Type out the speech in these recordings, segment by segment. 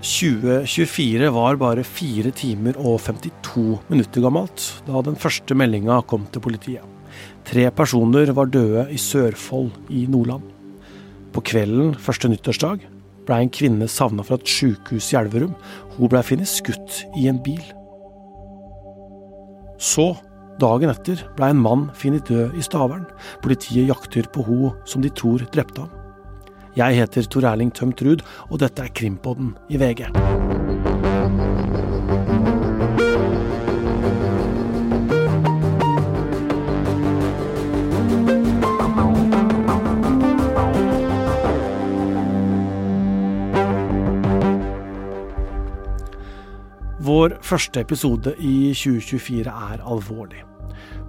2024 var bare 4 timer og 52 minutter gammelt da den første meldinga kom til politiet. Tre personer var døde i Sørfold i Nordland. På kvelden første nyttårsdag ble en kvinne savna fra et sykehus i Elverum. Hun ble funnet skutt i en bil. Så, dagen etter, ble en mann funnet død i Stavern. Politiet jakter på hun som de tror drepte ham. Jeg heter Tor Erling Tømt Ruud, og dette er Krimpodden i VG. Vår første episode i 2024 er alvorlig.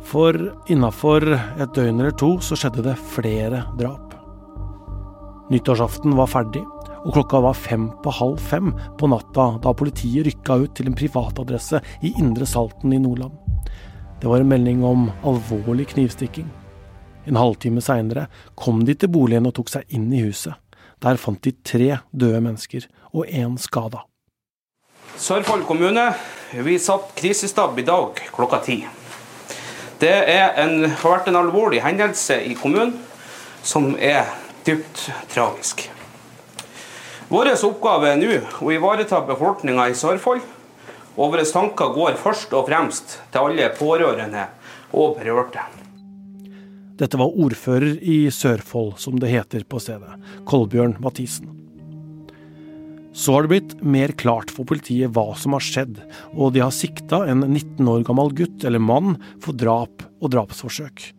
For innafor et døgn eller to så skjedde det flere drap. Nyttårsaften var ferdig, og klokka var fem på halv fem på natta da politiet rykka ut til en privatadresse i Indre Salten i Nordland. Det var en melding om alvorlig knivstikking. En halvtime seinere kom de til boligen og tok seg inn i huset. Der fant de tre døde mennesker og én skada. Sørfold kommune, vi satt krisestab i dag klokka ti. Det en, har vært en alvorlig hendelse i kommunen som er dypt tragisk. Vår oppgave er nå å ivareta befolkninga i Sørfold, og våre tanker går først og fremst til alle pårørende og berørte. Dette var ordfører i Sørfold, som det heter på stedet, Kolbjørn Mathisen. Så har det blitt mer klart for politiet hva som har skjedd, og de har sikta en 19 år gammel gutt eller mann for drap og drapsforsøk.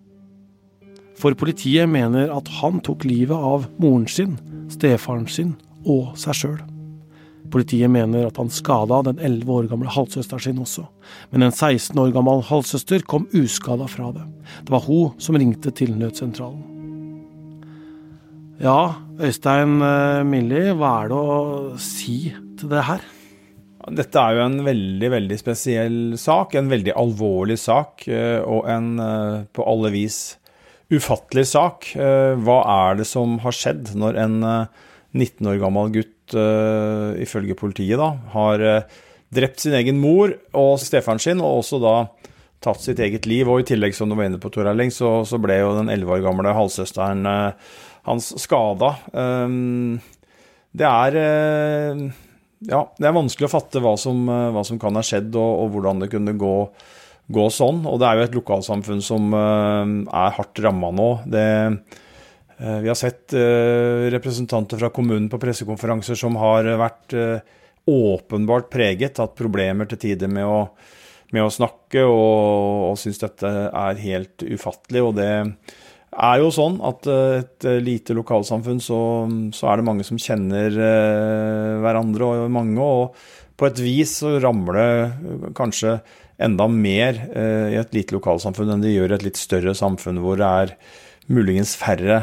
For politiet mener at han tok livet av moren sin, stefaren sin og seg sjøl. Politiet mener at han skada den 11 år gamle halvsøsteren sin også, men en 16 år gammel halvsøster kom uskada fra det. Det var hun som ringte til nødsentralen. Ja, Øystein eh, Milli, hva er det å si til det her? Dette er jo en veldig, veldig spesiell sak. En veldig alvorlig sak, eh, og en eh, på alle vis ufattelig sak. Hva er det som har skjedd når en 19 år gammel gutt, ifølge politiet, da, har drept sin egen mor og stefaren sin, og også da tatt sitt eget liv? Og i tillegg, som du var inne på, Tor Erling, så, så ble jo den 11 år gamle halvsøsteren hans skada. Det er eh, Ja, det er vanskelig å fatte hva som, eh, hva som kan ha skjedd, og, og, hvordan det kunne gå, gå, sånn. Og det er jo et lokalsamfunn som eh, er hardt ramma nå. Det, vi har sett representanter fra kommunen på pressekonferanser som har vært åpenbart preget, hatt problemer til tider med å, med å snakke, og, og syns dette er helt ufattelig. og det er jo sånn at eh, et eh, lite lokalsamfunn, så, så er det mange som kjenner eh, hverandre, og mange. Og på et vis så rammer det kanskje enda mer i et lite lokalsamfunn enn de gjør i et litt større samfunn hvor det er muligens færre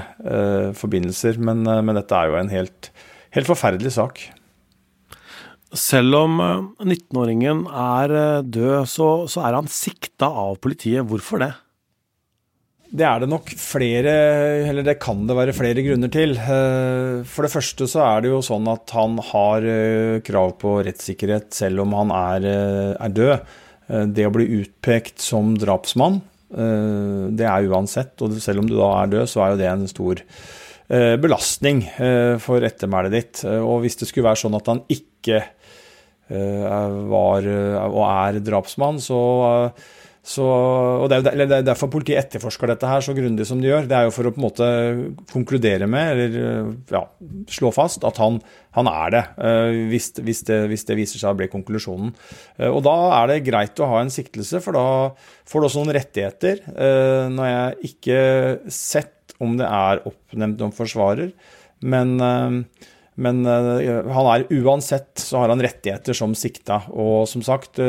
forbindelser. Men, men dette er jo en helt, helt forferdelig sak. Selv om 19-åringen er død, så, så er han sikta av politiet. Hvorfor det? Det er det nok flere, eller det kan det være flere grunner til. Eh, for det første så er det jo sånn at han har eh, krav på rettssikkerhet selv om han er, eh, er død. Det å bli utpekt som drapsmann, det er uansett. Og selv om du da er død, så er jo det en stor belastning for ettermælet ditt. Og hvis det skulle være sånn at han ikke var og er drapsmann, så så, og det er, det er derfor politiet etterforsker dette her så grundig som de gjør. Det er jo for å på en måte konkludere med, eller ja, slå fast, at han, han er det eh, hvis, hvis det. hvis, det. viser seg å bli konklusjonen. Eh, og da er det greit å ha en siktelse, for da får du også noen rettigheter. Eh, når jeg ikke sett om det er oppnevnt noen forsvarer, men men han er uansett så har han rettigheter som sikta. Og som sagt,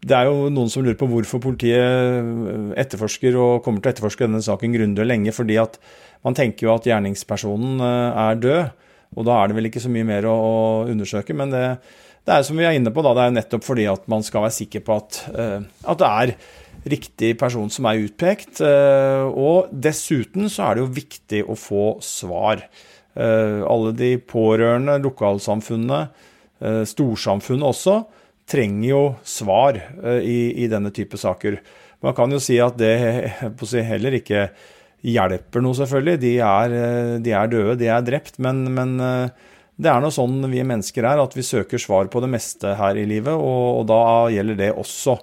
det er jo noen som lurer på hvorfor politiet eh, etterforsker og kommer til å etterforske denne saken grundig og lenge. fordi at man tenker jo at gjerningspersonen eh, er død, og da er det vel ikke så mye mer å, undersøke. Men det, det er som vi er inne på, da, det er nettopp fordi at man skal være sikker på at, eh, at det er riktig person som er utpekt. Og dessuten så er det jo viktig å få svar. Alle de pårørende, lokalsamfunnet, storsamfunnet også trenger jo svar i, i, denne type saker. Man kan jo si at det heller ikke hjelper noe, selvfølgelig. De er, de er døde, de er drept. Men, men det er nå sånn vi mennesker er, at vi søker svar på det meste her i livet. Og, og da gjelder det også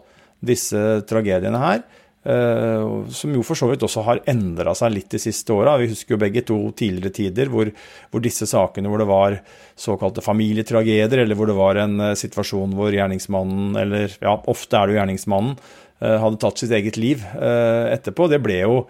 disse tragediene her. Uh, som jo for så vidt også har endra seg litt de siste åra. Vi husker jo begge to tidligere tider hvor, hvor, disse sakene hvor det var såkalte familietragedier, eller hvor det var en uh, situasjon hvor gjerningsmannen, eller ja, ofte er det jo gjerningsmannen, uh, hadde tatt sitt eget liv etterpå. Det ble jo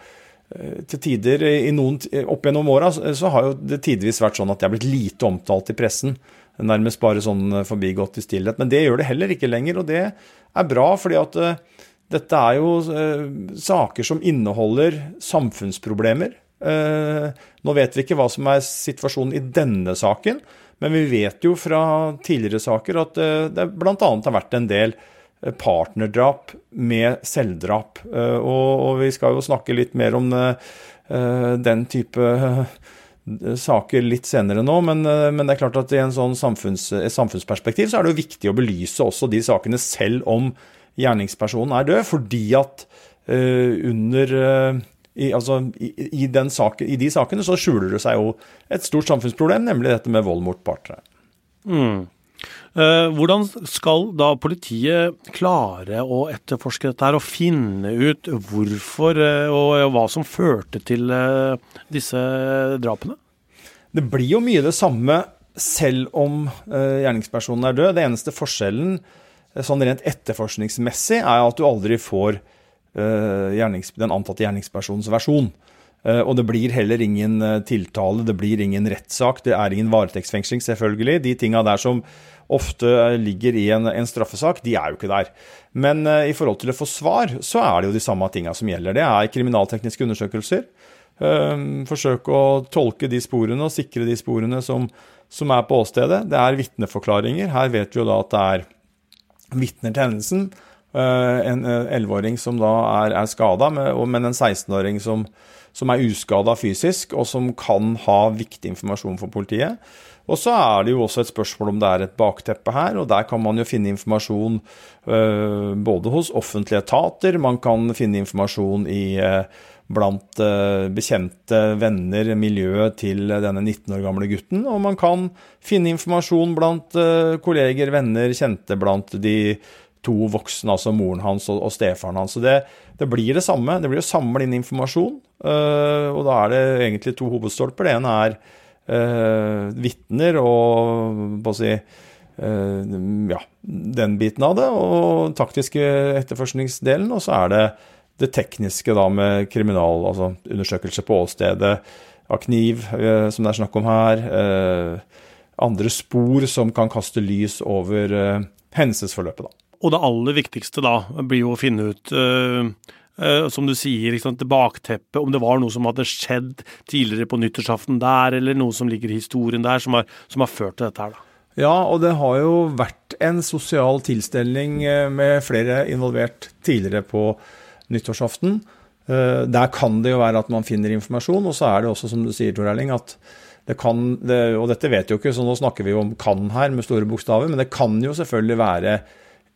Eh, til tider i noen, Opp gjennom åra så har jo det tidvis vært sånn at det er blitt lite omtalt i pressen. Nærmest bare sånn eh, forbigått i stillhet. Men det gjør det heller ikke lenger, og det er bra. fordi at dette er jo uh, saker som inneholder samfunnsproblemer. Uh, nå vet vi ikke hva som er situasjonen i denne saken, men vi vet jo fra tidligere saker at det bl.a. har vært en del partnerdrap med selvdrap. Eh, og, vi skal jo snakke litt mer om den type saker litt senere nå, men, men, det er klart at i en sånn samfunns, samfunnsperspektiv så er det jo viktig å belyse også de sakene selv om gjerningspersonen er død, fordi at under i, altså, i, i, saken, i, de sakene så skjuler det seg jo et stort samfunnsproblem, nemlig dette med vold mot partnere. Mm. Eh, hvordan skal da politiet klare å etterforske dette her og finne ut hvorfor eh, og hva som førte til disse drapene? Det blir jo mye det samme selv om gjerningspersonen er død. Det eneste forskjellen sånn rent etterforskningsmessig er at du aldri får den antatte gjerningspersonens versjon. Og det blir heller ingen tiltale, det blir ingen rettssak, det er ingen varetektsfengsling, selvfølgelig. De tinga der som ofte ligger i en, en, straffesak, de er jo ikke der. Men uh, i forhold til å få svar, så er det jo de samme tinga som gjelder. Det er kriminaltekniske undersøkelser. Uh, forsøke å tolke de sporene og sikre de sporene som, som er på åstedet. Det er vitneforklaringer. Her vet vi jo da at det er vitner til hendelsen. Uh, en elleveåring som da er, er skada, men en 16-åring som, som er uskada fysisk, og som kan ha viktig informasjon for politiet. Og så er det jo også et spørsmål om det er et bakteppe her, og der kan man jo finne informasjon uh, både hos offentlige etater, man kan finne informasjon i blant uh, bekjente venner, miljøet til denne 19 år gamle gutten, og man kan finne informasjon blant kolleger, venner, kjente blant de to voksne, altså moren hans og, stefaren hans. Så det, det, blir det samme. Det blir å samle inn informasjon, og da er det egentlig to hovedstolper. Det ene er eh, vitner og på å si eh, ja, den biten av det, og taktiske etterforskningsdelen. Og så er det det tekniske da med kriminal, altså undersøkelse på åstedet av kniv, eh, som det er snakk om her. Eh, andre spor som kan kaste lys over eh, hendelsesforløpet, da. Og det aller viktigste da blir jo å finne ut Uh, som du sier, liksom, til bakteppet, om det var noe som hadde skjedd tidligere på nyttårsaften der, eller noe som ligger i historien der, som har, som har ført til dette her, da. Ja, og det har jo vært en sosial tilstelning eh, med flere involvert tidligere på nyttårsaften. Uh, der kan det jo være at man finner informasjon, og så er det også, som du sier, Tor Erling, at det kan, det, og dette vet jo ikke, så nå snakker vi jo om 'kan' her med store bokstaver, men det kan jo selvfølgelig være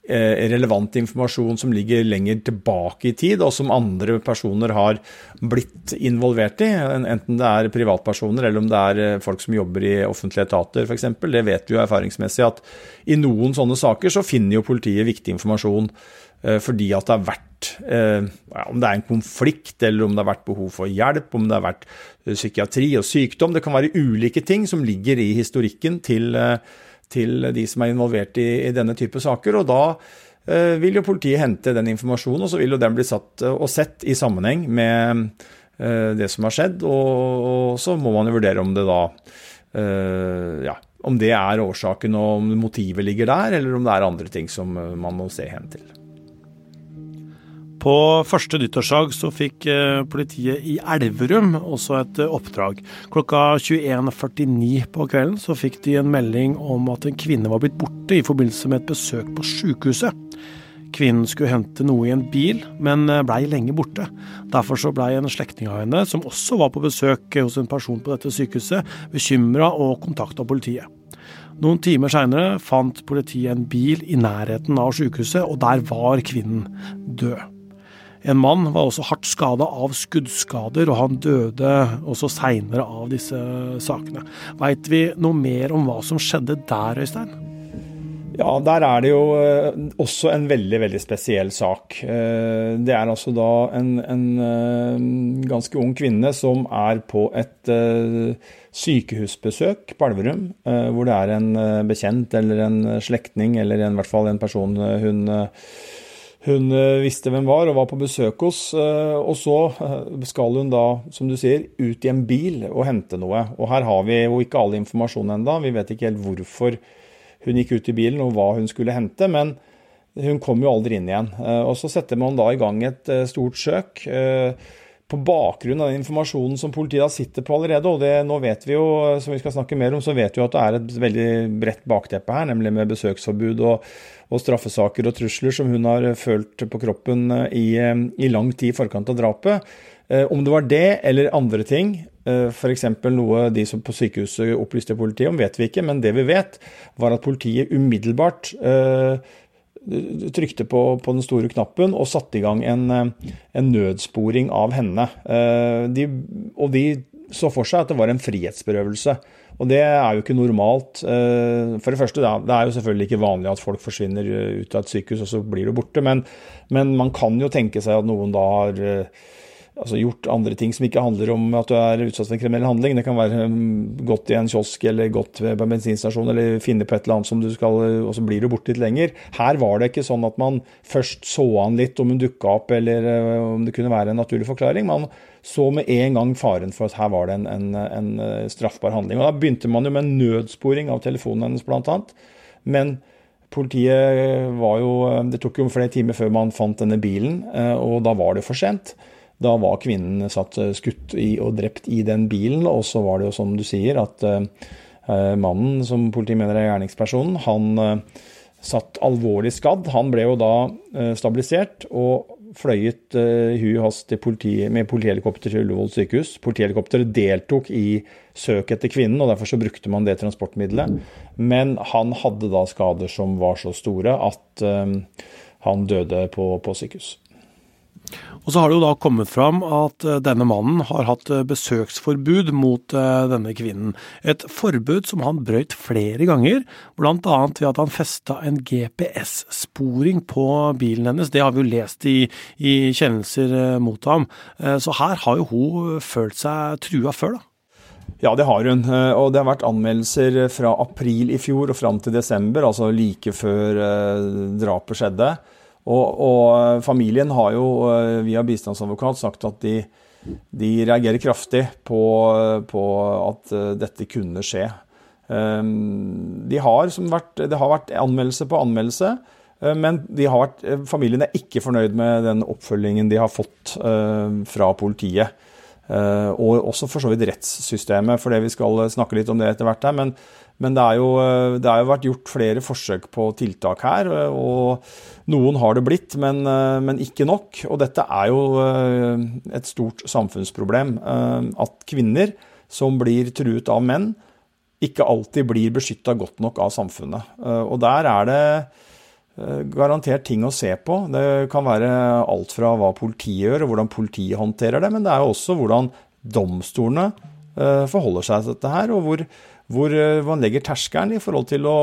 Eh, relevant informasjon som ligger lenger tilbake i tid, og som andre personer har blitt involvert i. Enten det er privatpersoner eller om det er eh, folk som jobber i offentlige etater f.eks. Det vet vi jo erfaringsmessig at i noen sånne saker så finner jo politiet viktig informasjon eh, fordi at det har vært Om det er en konflikt, eller om det har vært behov for hjelp, om det har vært psykiatri og sykdom. Det kan være ulike ting som ligger i historikken til til de som er involvert i, i denne type saker. og da eh, vil jo politiet hente den informasjonen, og så vil jo den bli satt og sett i sammenheng med eh, det som har skjedd. Og, og, så må man jo vurdere om det da eh, ja, om det er årsaken og om motivet ligger der, eller om det er andre ting som eh, man må se hen til. På første nyttårsdag så fikk eh, politiet i Elverum også et eh, oppdrag. Klokka 21.49 på kvelden så fikk de en melding om at en kvinne var blitt borte i forbindelse med et besøk på sykehuset. Kvinnen skulle hente noe i en bil, men eh, blei lenge borte. Derfor så blei en slektning av henne, som også var på besøk hos en person på dette sykehuset, bekymra og kontakta politiet. Noen timer seinere fant politiet en bil i nærheten av sykehuset, og der var kvinnen død. En mann var også hardt skada av skuddskader, og han døde også seinere av disse sakene. Veit vi noe mer om hva som skjedde der, Øystein? Ja, der er det jo eh, også en veldig, veldig spesiell sak. Eh, det er altså da en, en eh, ganske ung kvinne som er på et sykehusbesøk på Elverum, hvor det er en bekjent eller en slektning eller i hvert fall en person hun hun visste hvem var og var på besøk hos. Og så skal hun da, som du sier, ut i en bil og hente noe. Og her har vi jo ikke all informasjon enda. Vi vet ikke helt hvorfor hun gikk ut i bilen og hva hun skulle hente, men hun kom jo aldri inn igjen. Eh, og Så setter man da i gang et eh, stort søk eh, på bakgrunn av den informasjonen som politiet da sitter på allerede. og det, Nå vet vi jo, som vi skal snakke mer om, så vet vi jo at det er et veldig bredt bakteppe her, nemlig med besøksforbud og, og straffesaker og trusler som hun har følt på kroppen i, i lang tid i forkant av drapet. Om det var det eller andre ting, Eh, F.eks. noe de som på sykehuset opplyste politiet om, vet vi ikke. Men det vi vet, var at politiet umiddelbart eh, trykte på, på, den store knappen og satte i gang en, eh, en nødsporing av henne. De, og de så for seg at det var en frihetsberøvelse. Og det er jo ikke normalt. For det første, det er jo selvfølgelig ikke vanlig at folk forsvinner ut av et sykehus og så blir du borte, men, men man kan jo tenke seg at noen da har altså gjort andre ting som ikke handler om at du er utsatt for en kriminell handling. Det kan være um, gått i en kiosk eller gått på en bensinstasjon eller finne på et eller annet som du skal, og så blir du borte litt lenger. Her var det ikke sånn at man først så an litt om hun dukka opp eller uh, om det kunne være en naturlig forklaring. Man så med en gang faren for at her var det en, en, en uh, straffbar handling. Og Da begynte man jo med en nødsporing av telefonen hennes, blant annet. Men politiet var jo uh, Det tok jo flere timer før man fant denne bilen, og da var det for sent. Da var kvinnen satt eh, skutt i og drept i den bilen. Og så var det jo som du sier, at uh, mannen som politiet mener er gjerningspersonen, han satt alvorlig skadd. Han ble jo da stabilisert og fløyet hu hast politi, med politihelikopter til Ullevål sykehus. Politihelikopteret deltok i søk etter kvinnen, og derfor så brukte man det transportmiddelet. Men han hadde da skader som var så store at han døde på, på sykehus. Og så har det jo da kommet fram at eh, denne mannen har hatt eh, besøksforbud mot eh, denne kvinnen. Et forbud som han brøyt flere ganger, bl.a. ved at han festa en GPS-sporing på bilen hennes. Det har vi jo lest i, i kjennelser mot ham. Så her har jo hun følt seg trua før, da. Ja, det har hun. Og det har vært anmeldelser fra april i fjor og fram til desember, altså like før drapet skjedde. Og, og, familien har jo eh, via bistandsadvokat sagt at de, de reagerer kraftig på, på, at eh, dette kunne skje. Ehm, de har vært, det har vært anmeldelse på anmeldelse, eh, men vært, familien er ikke fornøyd med den oppfølgingen de har fått fra politiet. Og også for så vidt rettssystemet, for det vi skal snakke litt om det etter hvert her. Men, men det, jo, det har jo vært gjort flere forsøk på tiltak her. og noen har det blitt, men, eh, men, ikke nok. Og dette er jo eh, et stort samfunnsproblem. Eh, at kvinner som blir truet av menn, ikke alltid blir beskytta godt nok av samfunnet. Og der er det garantert ting å se på. Det kan være alt fra hva politiet gjør, og hvordan politiet håndterer det, men det er jo også hvordan domstolene forholder seg til dette her, og hvor, hvor man legger terskelen i forhold til å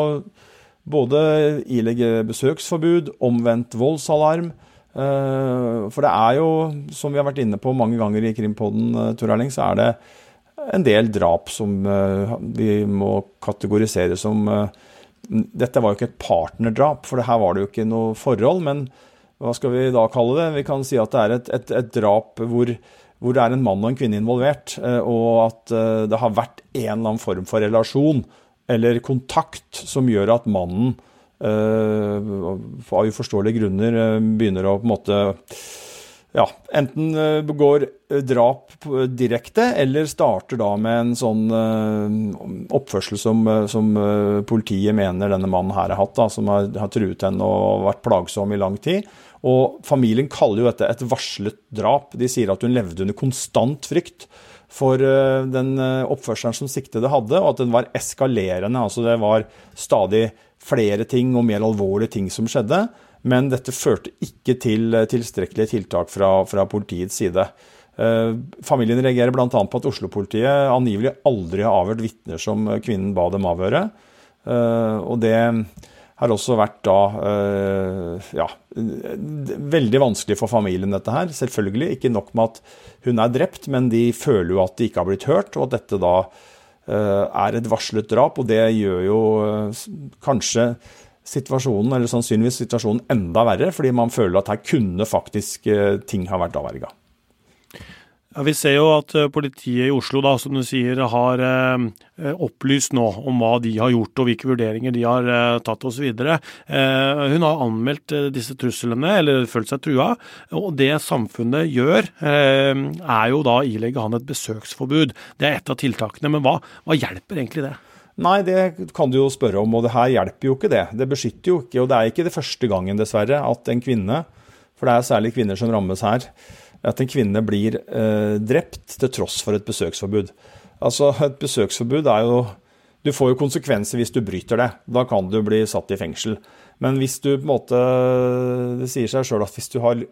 både ilegge besøksforbud, omvendt voldsalarm. Eh, for det er jo, som vi har vært inne på mange ganger i Krimpodden, eh, Tor Erling, så er det en del drap som eh, vi må kategorisere som Dette var jo ikke et partnerdrap, for her var det jo ikke noe forhold. Men hva skal vi da kalle det? Vi kan si at det er et, et, et drap hvor, hvor, det er en mann og en kvinne involvert, og at det har vært en eller annen form for relasjon eller kontakt som gjør at mannen uh, av uforståelige grunner uh, begynner å på en måte ja, enten uh, begår drap direkte, eller starter da med en sånn oppførsel som, som politiet mener denne mannen her har hatt, da, som har, har truet henne og vært plagsom i lang tid. Og familien kaller jo dette et varslet drap. De sier at hun levde under konstant frykt. for den oppførselen som siktede hadde, og at den var eskalerende. Altså det var stadig flere ting og mer alvorlige ting som skjedde. Men dette førte ikke til tilstrekkelige tiltak fra, fra politiets side. Familien reagerer bl.a. på at Oslo-politiet angivelig aldri har avhørt vitner som kvinnen ba dem avhøre. Og det har også vært da øh, ja, veldig vanskelig for familien, dette her. Selvfølgelig. Ikke nok med at hun er drept, men de føler jo at de ikke har blitt hørt, og at dette da øh, er et varslet drap. Og det gjør jo øh, kanskje situasjonen, eller sannsynligvis situasjonen enda verre, fordi man føler at her kunne faktisk ting ha vært avverga. Ja, Vi ser jo at eh, politiet i Oslo da, som du sier, har eh, opplyst nå om hva de har gjort og hvilke vurderinger de har eh, tatt osv. Eh, hun har anmeldt eh, disse truslene, eller følt seg trua. Og det samfunnet gjør, eh, er jo da å ilegge han et besøksforbud. Det er et av tiltakene. Men hva, hva hjelper egentlig det? Nei, det kan du jo spørre om, og det her hjelper jo ikke det. Det beskytter jo ikke, og det er ikke det første gangen, dessverre, at en kvinne, for det er særlig kvinner som rammes her, at en kvinne blir eh, drept til tross for et besøksforbud. Altså, Et besøksforbud er jo Du får jo konsekvenser hvis du bryter det. Da kan du bli satt i fengsel. Men hvis du på en måte Det sier seg sjøl at hvis du har,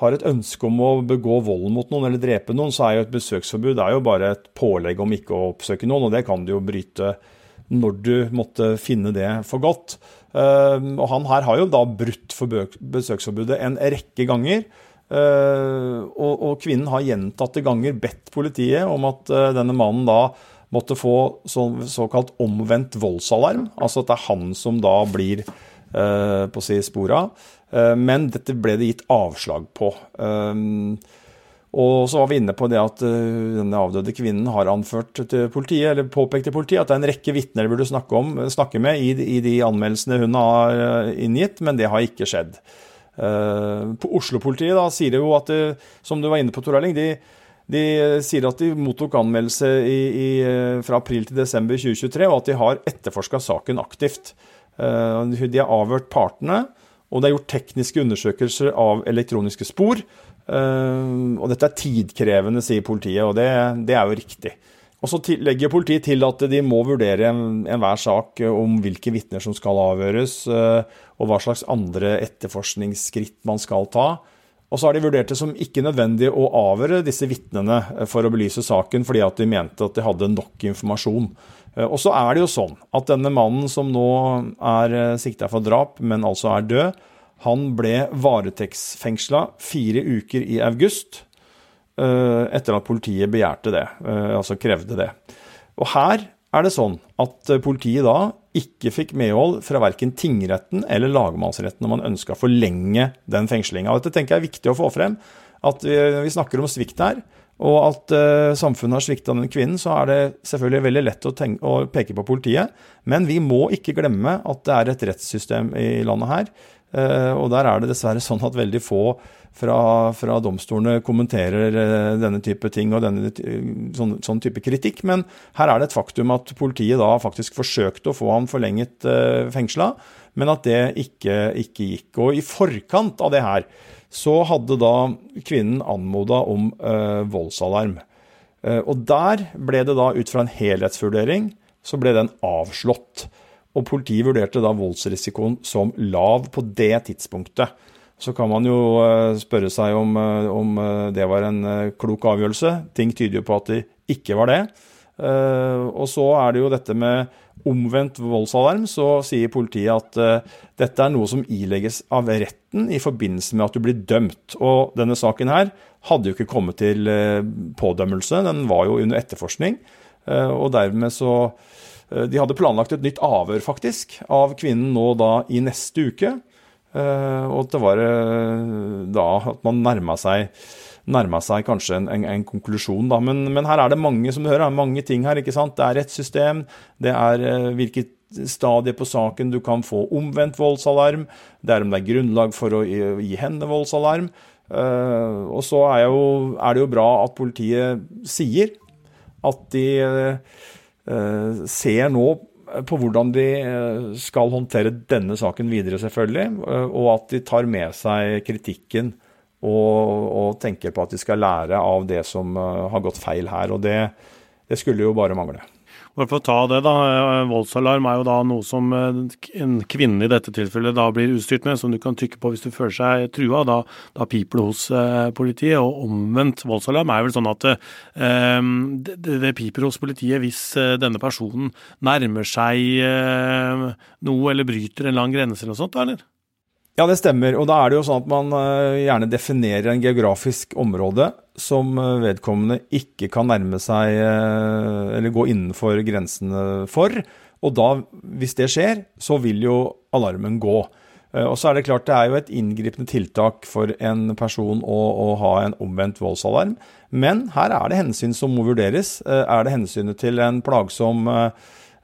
har, et ønske om å begå vold mot noen eller drepe noen, så er jo et besøksforbud jo bare et pålegg om ikke å oppsøke noen, og det kan du jo bryte når du måtte finne det for godt. Uh, og han her har jo da brutt for besøksforbudet en rekke ganger. Uh, og, og, kvinnen har gjentatte ganger bedt politiet om at uh, denne mannen da måtte få så, såkalt omvendt voldsalarm. Altså at det er han som da blir uh, på si spora. men dette ble det gitt avslag på. og så var vi inne på det at denne avdøde kvinnen har anført til politiet, eller påpekt til politiet at det er en rekke vitner de burde snakke, om, snakke med i, i de anmeldelsene hun har inngitt, men det har ikke skjedd. Uh, Oslo-politiet sier jo at, det, som du var inne på, Tor Erling, de, de, sier at de mottok anmeldelse i, i, eh, fra april til desember 2023, og at de har etterforska saken aktivt. De har avhørt partene, og det er gjort tekniske undersøkelser av elektroniske spor. Og dette er tidkrevende, sier politiet, og det, det er jo riktig. Og Så legger politiet til at de må vurdere enhver sak om hvilke vitner som skal avhøres, og hva slags andre etterforskningsskritt man skal ta. Og så har de vurdert det som ikke nødvendig å avhøre disse vitnene eh, for å belyse saken, fordi at de mente at de hadde nok informasjon. Eh, og så er det jo sånn at denne mannen som nå er eh, sikta for drap, men altså er død, han ble varetektsfengsla fire uker i august etter at politiet begjærte det, altså krevde det. Og her er det sånn at politiet da ikke fikk medhold fra verken tingretten eller lagmannsretten når man ønska å forlenge den fengslinga. Dette tenker jeg er viktig å få frem. At vi, snakker om svikt her, og at samfunnet har svikta den kvinnen, så er det selvfølgelig veldig lett å, tenke, å, peke på politiet. Men vi må ikke glemme at det er et rettssystem i landet her. Uh, og der er det dessverre sånn at veldig få fra, fra domstolene kommenterer uh, denne type ting og denne, sånn, sånn, type kritikk. Men her er det et faktum at politiet da faktisk forsøkte å få ham forlenget uh, fengsla, men at det ikke, ikke, gikk. Og i forkant av det her så hadde da kvinnen anmoda om eh, voldsalarm. og der ble det da, ut fra en helhetsvurdering, så ble den avslått. Og politiet vurderte da voldsrisikoen som lav på det tidspunktet. Så kan man jo eh, spørre seg om, eh, om eh, det var en klok avgjørelse. Ting tyder jo på at det ikke var det. Og så er det jo dette med omvendt voldsalarm. Så sier politiet at dette er noe som ilegges av retten i forbindelse med at du blir dømt. Og denne saken her hadde jo ikke kommet til pådømmelse, den var jo under etterforskning. Og dermed så De hadde planlagt et nytt avhør, faktisk, av kvinnen nå da i neste uke. Eh, og at det var eh, da at man nærma seg, seg kanskje en, en, en konklusjon, da. Men, men, her er det mange som du hører, mange ting her. ikke sant? Det er rettssystem, det er eh, hvilket stadie på saken du kan få omvendt voldsalarm, det er om det er grunnlag for å gi, gi henne voldsalarm. og så er, jo, er, det jo bra at politiet sier at de ser nå på hvordan de eh, skal håndtere denne saken videre, selvfølgelig. Eh, og at de tar med seg kritikken og, og, tenker på at de skal lære av det som har gått feil her. Og det, det skulle jo bare mangle. For å ta det, da. Eh, voldsalarm er jo da noe som eh, en kvinne i dette tilfellet da blir utstyrt med, som du kan trykke på hvis du føler seg trua. Da, da piper det hos eh, politiet. Og omvendt voldsalarm er vel sånn at um, det, det, piper hos politiet hvis denne personen nærmer seg eh, noe eller bryter en lang grense eller noe sånt, eller? Ja, det stemmer. Og da er det jo sånn at man eh, gjerne definerer en geografisk område som eh, vedkommende ikke kan nærme seg eh, eller gå innenfor grensene for. Og da, hvis det skjer, så vil jo alarmen gå. Og så er det klart det er jo et inngripende tiltak for en person å, å ha en omvendt voldsalarm. Men her er det hensyn som må vurderes. Er det hensynet til en plagsom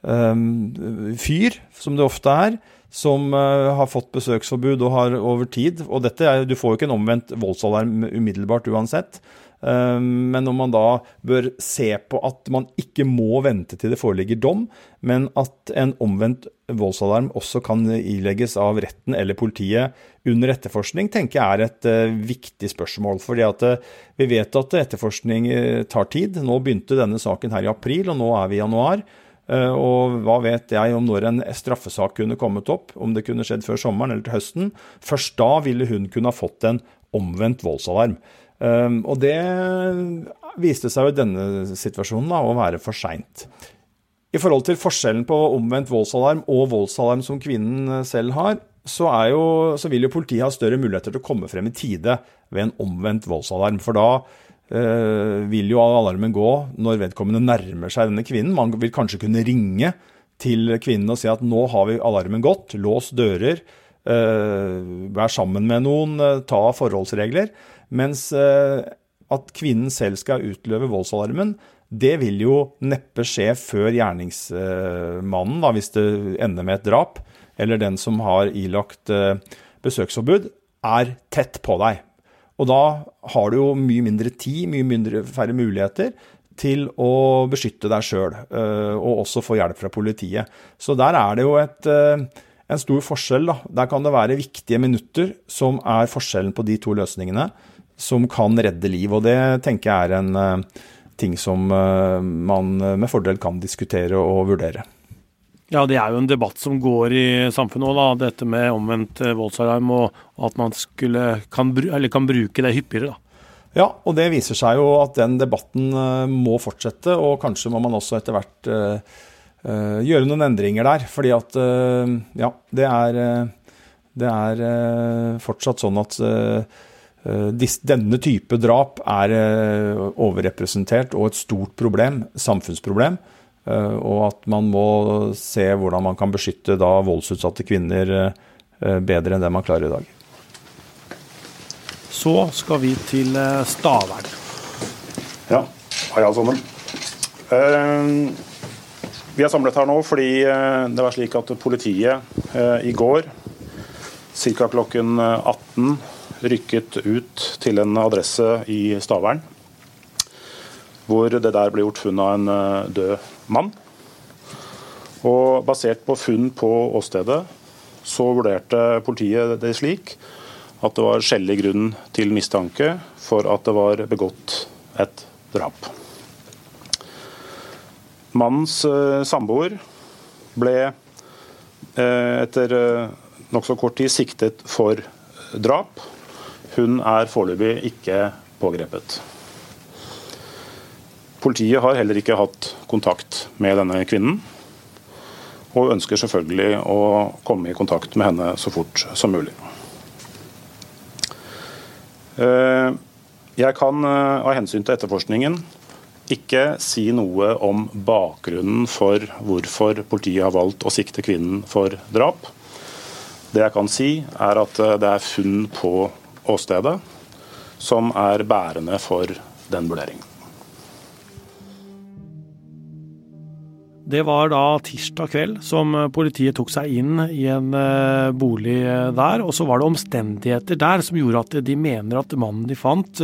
fyr, som det ofte er? som uh, har fått besøksforbud og har over tid Og dette er, du får jo ikke en omvendt voldsalarm umiddelbart uansett. Uh, men når man da bør se på at man ikke må vente til det foreligger dom, men at en omvendt voldsalarm også kan ilegges av retten eller politiet under etterforskning, tenker jeg er et uh, viktig spørsmål. fordi at Vi vet at etterforskning tar tid. Nå begynte denne saken her i april, og nå er vi i januar. Eh, og hva vet jeg om når en straffesak kunne kommet opp, om det kunne skjedd før sommeren eller til høsten. Først da ville hun kunne ha fått en omvendt voldsalarm. Eh, og det viste seg jo i denne situasjonen da, å være for seint. I forhold til forskjellen på omvendt voldsalarm og voldsalarm som kvinnen selv har, så, jo, så vil jo politiet ha større muligheter til å komme frem i tide ved en omvendt voldsalarm. For da Eh, vil jo alarmen gå når vedkommende nærmer seg denne kvinnen. Man vil kanskje kunne ringe til kvinnen og si at nå har vi alarmen gått, lås dører, eh, vær sammen med noen, eh, ta forholdsregler. Mens at kvinnen selv skal utløve voldsalarmen, det vil jo neppe skje før gjerningsmannen, da, hvis det ender med et drap, eller den som har ilagt besøksforbud, er tett på deg. Og da har du jo mye mindre tid, mye mindre, færre muligheter til å beskytte deg sjøl, eh, og også få hjelp fra politiet. Så der er det jo et, eh, en stor forskjell. Da. Der kan det være viktige minutter som er forskjellen på de to løsningene, som kan redde liv. Og det tenker jeg er en eh, ting som man med fordel kan diskutere og vurdere. Ja, det er jo en debatt som går i samfunnet òg, da. Dette med omvendt eh, voldsalarm og at man skulle, kan, kan, bruke det hyppigere. da. Ja, og det viser seg jo at den debatten uh, må fortsette, og kanskje må man også etter hvert uh, gjøre noen endringer der. Fordi at ja, det er, det er fortsatt sånn at denne type drap er overrepresentert og et stort problem, samfunnsproblem. Eh, og at man må se hvordan man kan beskytte da voldsutsatte kvinner eh, bedre enn det man klarer i dag. Så skal vi til eh, Stavern. Ja, hei alle sammen. Vi er samlet her nå fordi det var slik at politiet i går ca. klokken 18 rykket ut til en adresse i Stavern hvor det der ble gjort funn av en eh, død mann. Og Basert på funn på åstedet så vurderte politiet det slik at det var skjellig grunn til mistanke for at det var begått et drap. Mannens eh, samboer ble eh, etter nokså kort tid siktet for drap. Hun er foreløpig ikke pågrepet. Politiet har heller ikke hatt kontakt med denne kvinnen, og ønsker selvfølgelig å komme i kontakt med henne så fort som mulig. Eh, jeg kan eh, av hensyn til etterforskningen ikke si noe om bakgrunnen for hvorfor politiet har valgt å sikte kvinnen for drap. Det jeg kan si, er at eh, det er funn på åstedet som er bærende for den vurderingen. Det var da tirsdag kveld som eh, politiet tok seg inn i en eh, bolig eh, der. Og så var det omstendigheter der som gjorde at de mener at mannen de fant,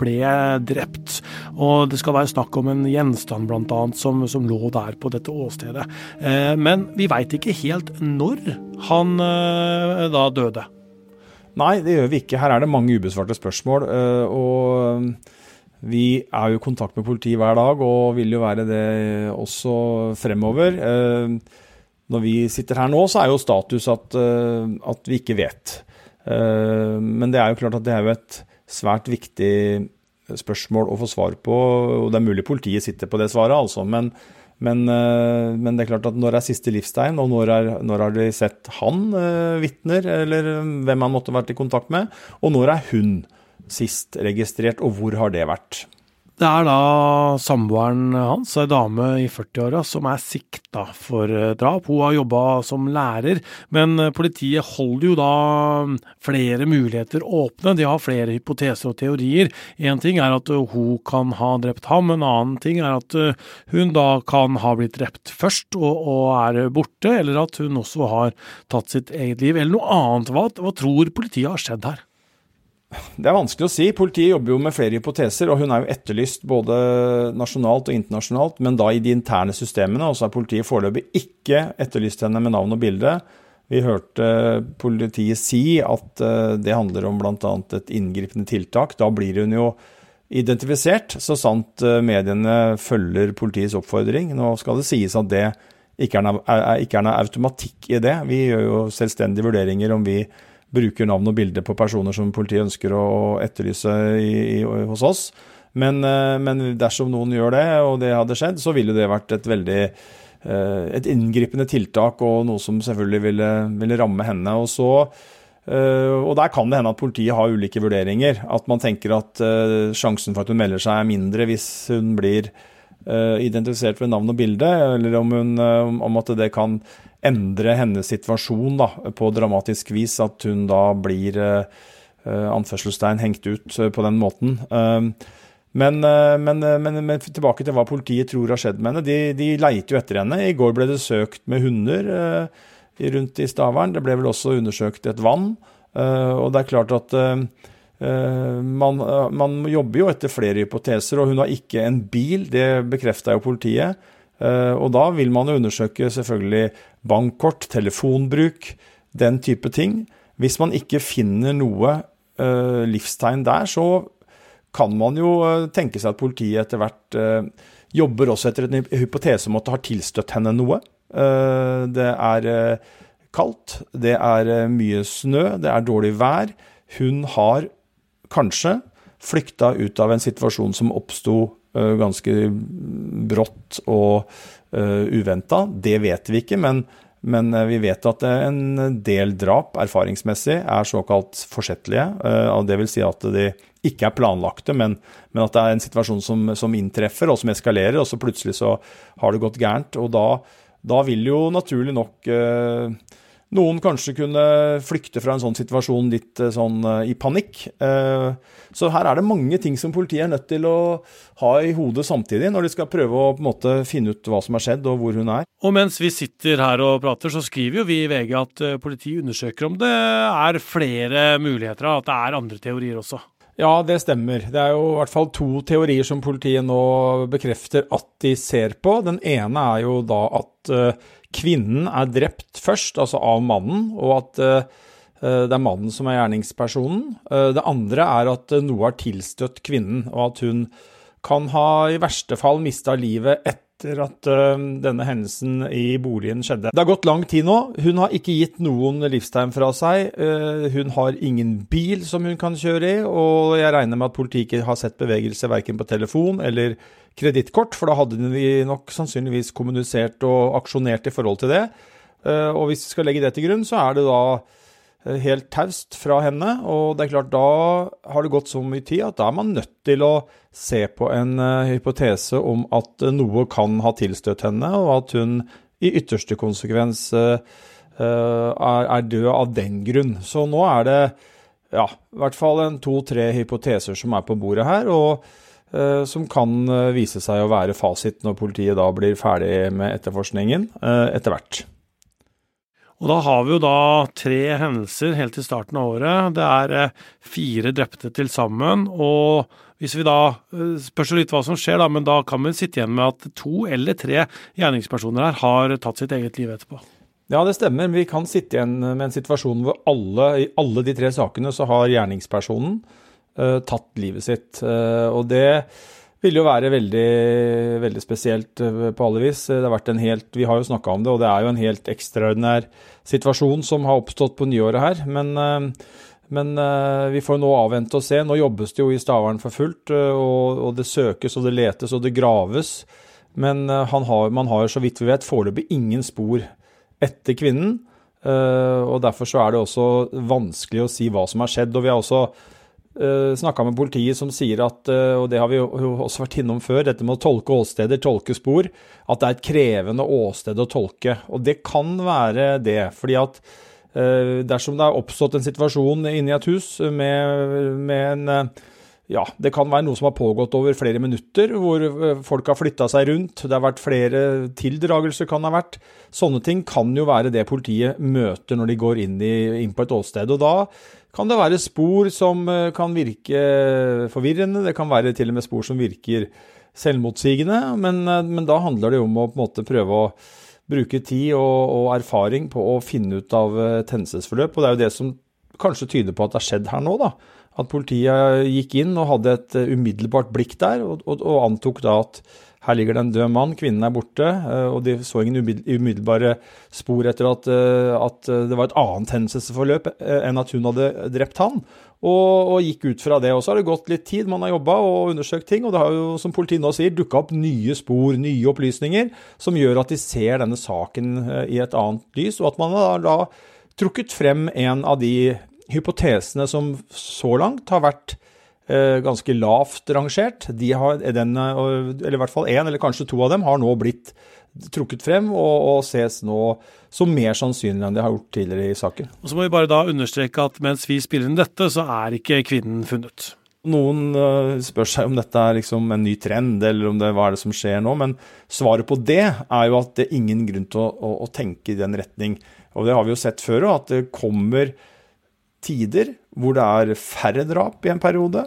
ble drept. Og det skal være snakk om en gjenstand bl.a. Som, som lå der på dette åstedet. Men vi veit ikke helt når han da døde. Nei, det gjør vi ikke. Her er det mange ubesvarte spørsmål. og vi er jo i kontakt med politiet hver dag, og vil jo være det også fremover. Når vi sitter her nå, så er jo status at, at vi ikke vet. Men det er jo klart at det er jo et svært viktig spørsmål å få svar på. og Det er mulig politiet sitter på det svaret, altså. Men, men, eh, men det er klart at når er siste livstegn, og når, er, når har de sett han vitner, eller hvem han måtte vært i kontakt med, og når er hun sist registrert, og hvor har det vært? Det er da samboeren hans, ei dame i 40-åra, som er sikta for eh, drap. Hun har jobba som lærer, men eh, politiet holder jo da mm, flere muligheter åpne. De har flere hypoteser og teorier. Én ting er at eh, hun kan ha drept ham, en annen ting er at hun da kan ha blitt drept først og, og er borte, eller at hun også har tatt sitt eget liv, eller noe annet. Hva, hva tror politiet har skjedd her? Det er vanskelig å si. Politiet jobber jo med flere hypoteser, og hun er jo etterlyst både nasjonalt og internasjonalt, men da i de interne systemene. Og så har politiet foreløpig ikke etterlyst henne med navn og bilde. Vi hørte politiet si at eh, det handler om bl.a. et inngripende tiltak. Da blir hun jo identifisert, så sant eh, mediene følger politiets oppfordring. Nå skal det sies at det ikke er noe automatikk i det. Vi gjør jo selvstendige vurderinger om vi bruker navn og bilde på personer som politiet ønsker å etterlyse i, i, hos oss. Men, eh, men, dersom noen gjør det, og det hadde skjedd, så ville det vært et veldig eh, et inngripende tiltak og noe som selvfølgelig ville, ville ramme henne. Og, så, eh, og der kan det hende at politiet har ulike vurderinger. At man tenker at sjansen for at hun melder seg er mindre hvis hun blir identifisert ved navn og bilde, eller om, hun, om at det kan endre hennes situasjon da, på dramatisk vis. At hun da blir uh, anførselstegn hengt ut uh, på den måten. Uh, men, men, men, men, tilbake til hva politiet tror har skjedd med henne. De, de leiter jo etter henne. I går ble det søkt med hunder rundt i Stavern. Det ble vel også undersøkt et vann. og det er klart at man, man, jobber jo etter flere hypoteser, og hun har ikke en bil. Det bekrefta jo politiet. Eh, og da vil man jo undersøke selvfølgelig bankkort, telefonbruk, den type ting. Hvis man ikke finner noe eh, livstegn der, så kan man jo eh, tenke seg at politiet etter hvert jobber også etter en hypotese om at det har tilstøtt henne noe. Det er kaldt, det er mye snø, det er dårlig vær. Hun har kanskje flykta ut av en situasjon som oppsto ganske brått og uh, eh, uventa. Det vet vi ikke, men, men, eh, vi vet at en del drap erfaringsmessig er såkalt forsettlige. Uh, det vil si at de ikke er planlagte, men, men at det er en situasjon som, som, inntreffer og som eskalerer, og så plutselig så har det gått gærent. Og da, da vil jo naturlig nok uh, noen kanskje kunne flykte fra en sånn situasjon litt eh, sånn eh, i panikk. Eh, så her er det mange ting som politiet er nødt til å ha i hodet samtidig, når de skal prøve å på en måte finne ut hva som har skjedd og hvor hun er. Og mens vi sitter her og prater, så skriver jo vi i VG at politiet undersøker om det er flere muligheter, at det er andre teorier også. Ja, det stemmer. Det er jo i hvert fall to teorier som politiet nå bekrefter at de ser på. Den ene er jo da at kvinnen er drept først, altså av mannen, og at eh, eh, det er mannen som er gjerningspersonen. Eh, det andre er at noe har tilstøtt kvinnen, og at hun kan ha i verste fall mista livet etter at denne hendelsen i boligen skjedde. Det har gått lang tid nå. Hun har ikke gitt noen livstegn fra seg. Hun har ingen bil som hun kan kjøre i, og jeg regner med at politiet har sett bevegelse verken på telefon eller kredittkort, for da hadde vi nok sannsynligvis kommunisert og aksjonert i forhold til det. Eh, og hvis vi skal legge det til grunn, så er det da eh, helt taust fra henne. Og det er klart, da har det gått så mye tid at da er man nødt til å se på en uh, hypotese om at noe kan ha tilstøtt henne, og at hun i ytterste konsekvens er, død av den grunn. Så nå er det ja, i hvert fall en to-tre hypoteser som er på bordet her. og Eh, som kan eh, vise seg å være fasit når politiet da blir ferdig med etterforskningen eh, etter hvert. Og Da har vi jo da tre hendelser helt til starten av året. Det er fire drepte til sammen. og hvis vi da Spørs jo litt hva som skjer, da, men da kan vi sitte igjen med at to eller tre gjerningspersoner her har tatt sitt eget liv etterpå. Ja, det stemmer. Vi kan sitte igjen med en situasjon hvor alle, i alle de tre sakene så har gjerningspersonen uh, tatt livet sitt. Uh, og det vil jo være veldig, veldig spesielt uh, på alle vis. Det har vært en helt, Vi har jo snakka om det, og det er jo en helt ekstraordinær situasjon som har oppstått på nyåret her. Men, men vi får nå avvente og se. Nå jobbes det jo i Stavern for fullt, og, og det søkes og det letes og det graves. Men har, man har jo så vidt vi vet foreløpig ingen spor etter kvinnen. Eh, og Derfor så er det også vanskelig å si hva som har skjedd. og Vi har også uh, eh, snakka med politiet som sier at, uh, og det har vi jo også vært innom før, dette med å tolke åsteder, tolke spor, at det er et krevende åsted å tolke. Og det kan være det. fordi at uh, dersom det er oppstått en situasjon inni et hus med, med en ja, det kan være noe som har pågått over flere minutter, hvor eh, folk har flytta seg rundt. Det har vært flere tildragelser, kan det ha vært. Sånne ting kan jo være det politiet møter når de går inn, i, inn på et åsted. Og da kan det være spor som eh, kan virke forvirrende, det kan være til og med spor som virker selvmotsigende, men, eh, men da handler det om å på en måte prøve å bruke tid og, og erfaring på å finne ut av tennelsesforløp. Og det er jo det som kanskje tyder på at det har skjedd her nå, da at politiet gikk inn og hadde et eh, umiddelbart blikk der, og, og, og, antok da at her ligger det en død mann, kvinnen er borte, eh, og de så ingen umiddelbare spor etter at, eh, at det var et annet hendelsesforløp enn at hun hadde drept han. Og, og, gikk ut fra det. Og så har det gått litt tid, man har jobba og undersøkt ting, og det har jo, som politiet nå sier, dukka opp nye spor, nye opplysninger, som gjør at de ser denne saken i et annet lys, og at man har da trukket frem en av de hypotesene som så langt har vært eh, ganske lavt rangert, de har, den, eller i hvert fall én eller kanskje to av dem, har nå blitt trukket frem og, og, ses nå som mer sannsynlig enn de har gjort tidligere i saken. Og Så må vi bare da understreke at mens vi spiller inn dette, så er ikke kvinnen funnet. Noen uh, spør seg om dette er liksom en ny trend, eller om det hva er det som skjer nå. Men svaret på det er jo at det er ingen grunn til å, å, å tenke i den retning. Og det har vi jo sett før òg, at det kommer tider hvor det er færre drap i en periode,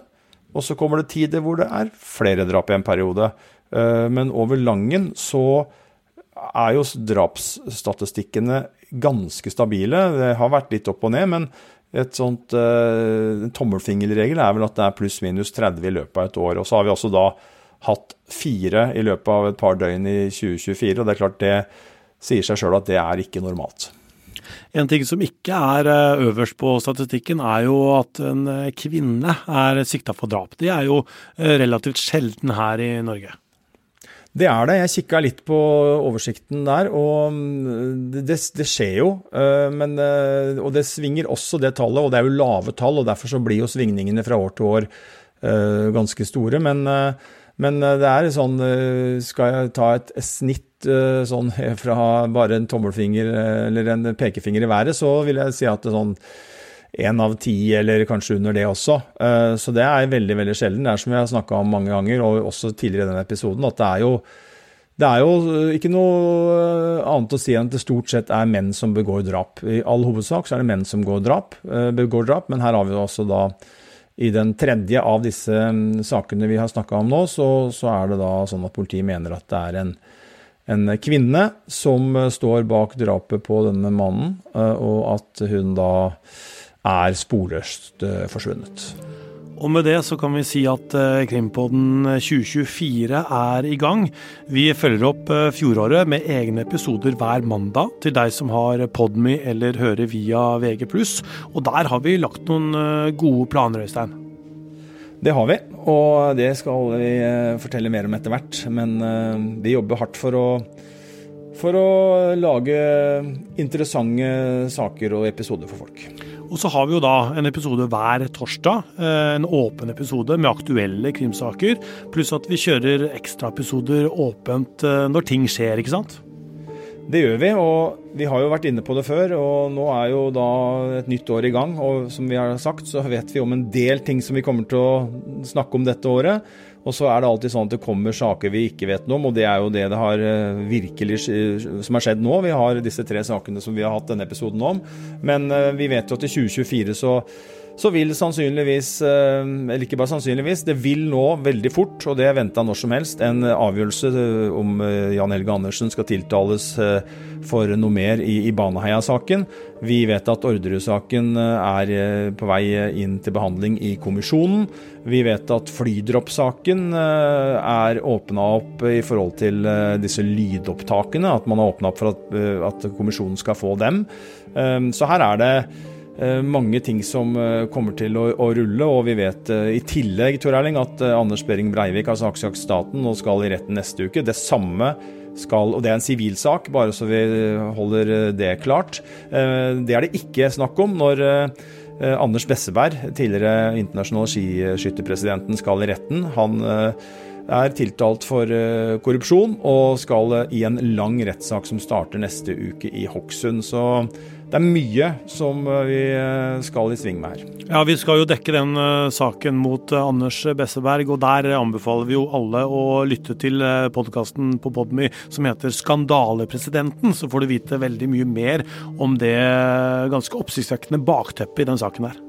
og så kommer det tider hvor det er flere drap i en periode. Eh, men over Langen så er jo drapsstatistikkene ganske stabile. Det har vært litt opp og ned, men et sånt uh, tommelfingerregel er vel at det er pluss-minus 30 i løpet av et år. Og så har vi også da hatt fire i løpet av et par døgn i 2024, og det er klart det sier seg sjøl at det er ikke normalt. En ting som ikke er eh, øverst på statistikken, er jo at en eh, kvinne er sikta for drap. Det er jo eh, relativt sjelden her i Norge. Det er det. Jeg kikka litt på oversikten der, og mm, det, det, skjer jo. Men, og det svinger også det tallet, og det er jo lave tall, og derfor så blir jo svingningene fra år til år ganske store. Men, men det er sånn Skal jeg ta et snitt Eh, sånn fra bare en tommelfinger eh, eller en pekefinger i været, så vil jeg si at det er sånn én av ti, eller kanskje under det også. Eh, så det er veldig veldig sjelden. Det er som vi har snakka om mange ganger, og også tidligere i denne episoden, at det er jo det er jo ikke noe annet å si enn at det stort sett er menn som begår drap. I all hovedsak så er det menn som drap, begår drap, men her har vi også da i den tredje av disse mm, sakene vi har snakka om nå, så, så, er det da sånn at politiet mener at det er en en kvinne som eh, står bak drapet på denne mannen, eh, og at hun da er sporløst eh, forsvunnet. Og med det så kan vi si at Krimpodden 2024 er i gang. Vi følger opp fjoråret med egne episoder hver mandag til deg som har Podme eller hører via VG+. Og der har vi lagt noen gode planer, Øystein. Det har vi, og det skal vi eh, fortelle mer om etter hvert. Men eh, vi jobber hardt for å, for å lage interessante saker og episoder for folk. Og så har vi jo da en episode hver torsdag. Eh, en åpen episode med aktuelle krimsaker. Pluss at vi kjører ekstraepisoder åpent når ting skjer, ikke sant? Det gjør vi, og vi har jo vært inne på det før. Og nå er jo da et nytt år i gang, og som vi har sagt, så vet vi om en del ting som vi kommer til å snakke om dette året. Og så er det alltid sånn at det kommer saker vi ikke vet noe om, og det er jo det det har eh, virkelig som har skjedd nå. Vi har disse tre sakene som vi har hatt denne episoden om. Men eh, vi vet jo at i 2024 så så vil sannsynligvis, eh, eller ikke bare sannsynligvis, det vil nå veldig fort, og det er venta når som helst, en avgjørelse eh, om eh, Jan Helge Andersen skal tiltales for noe mer i, i Baneheia-saken. Vi vet at Orderud-saken er på vei inn til behandling i kommisjonen. Vi vet at flydropp-saken er åpna opp i forhold til disse lydopptakene, at man har åpna opp for at, at kommisjonen skal få dem. Så her er det mange ting som eh, kommer til å, å, rulle, og vi vet eh, i tillegg Tor Erling, at Anders Behring Breivik altså Aksjak staten og skal i retten neste uke. Det samme skal, og det er en sivilsak, bare så vi holder det klart. Det er det ikke snakk om når Anders Besseberg, tidligere internasjonale skiskytterpresidenten, skal i retten. Han er tiltalt for korrupsjon og skal i en lang rettssak som starter neste uke i Hokksund. Så det er mye som eh, vi eh, skal i sving med her. Ja, Vi skal jo dekke den uh, saken mot Anders Besseberg, og der anbefaler vi jo alle å lytte til podkasten på Podmy som heter 'Skandalepresidenten'. Så får du vite veldig mye mer om det ganske oppsiktsvekkende bakteppet i den saken her.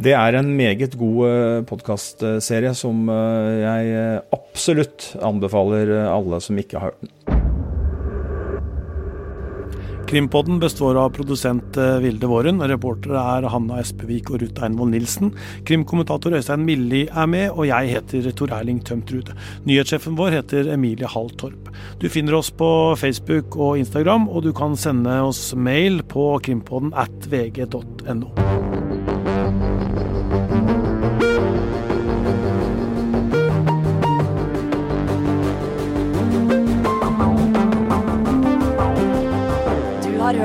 Det er en meget god podkastserie som jeg absolutt anbefaler alle som ikke har hørt den. Krimpodden består av produsent eh, Vilde Våren. Reportere er Hanna Espevik og Ruth Einvoll Nilsen. Krimkommentator Øystein Milli er med, og jeg heter Tor Erling Tømtrud. Nyhetssjefen vår heter Emilie Hall Torp. Du finner oss på Facebook og Instagram, og du kan sende oss mail på krimpodden at vg.no.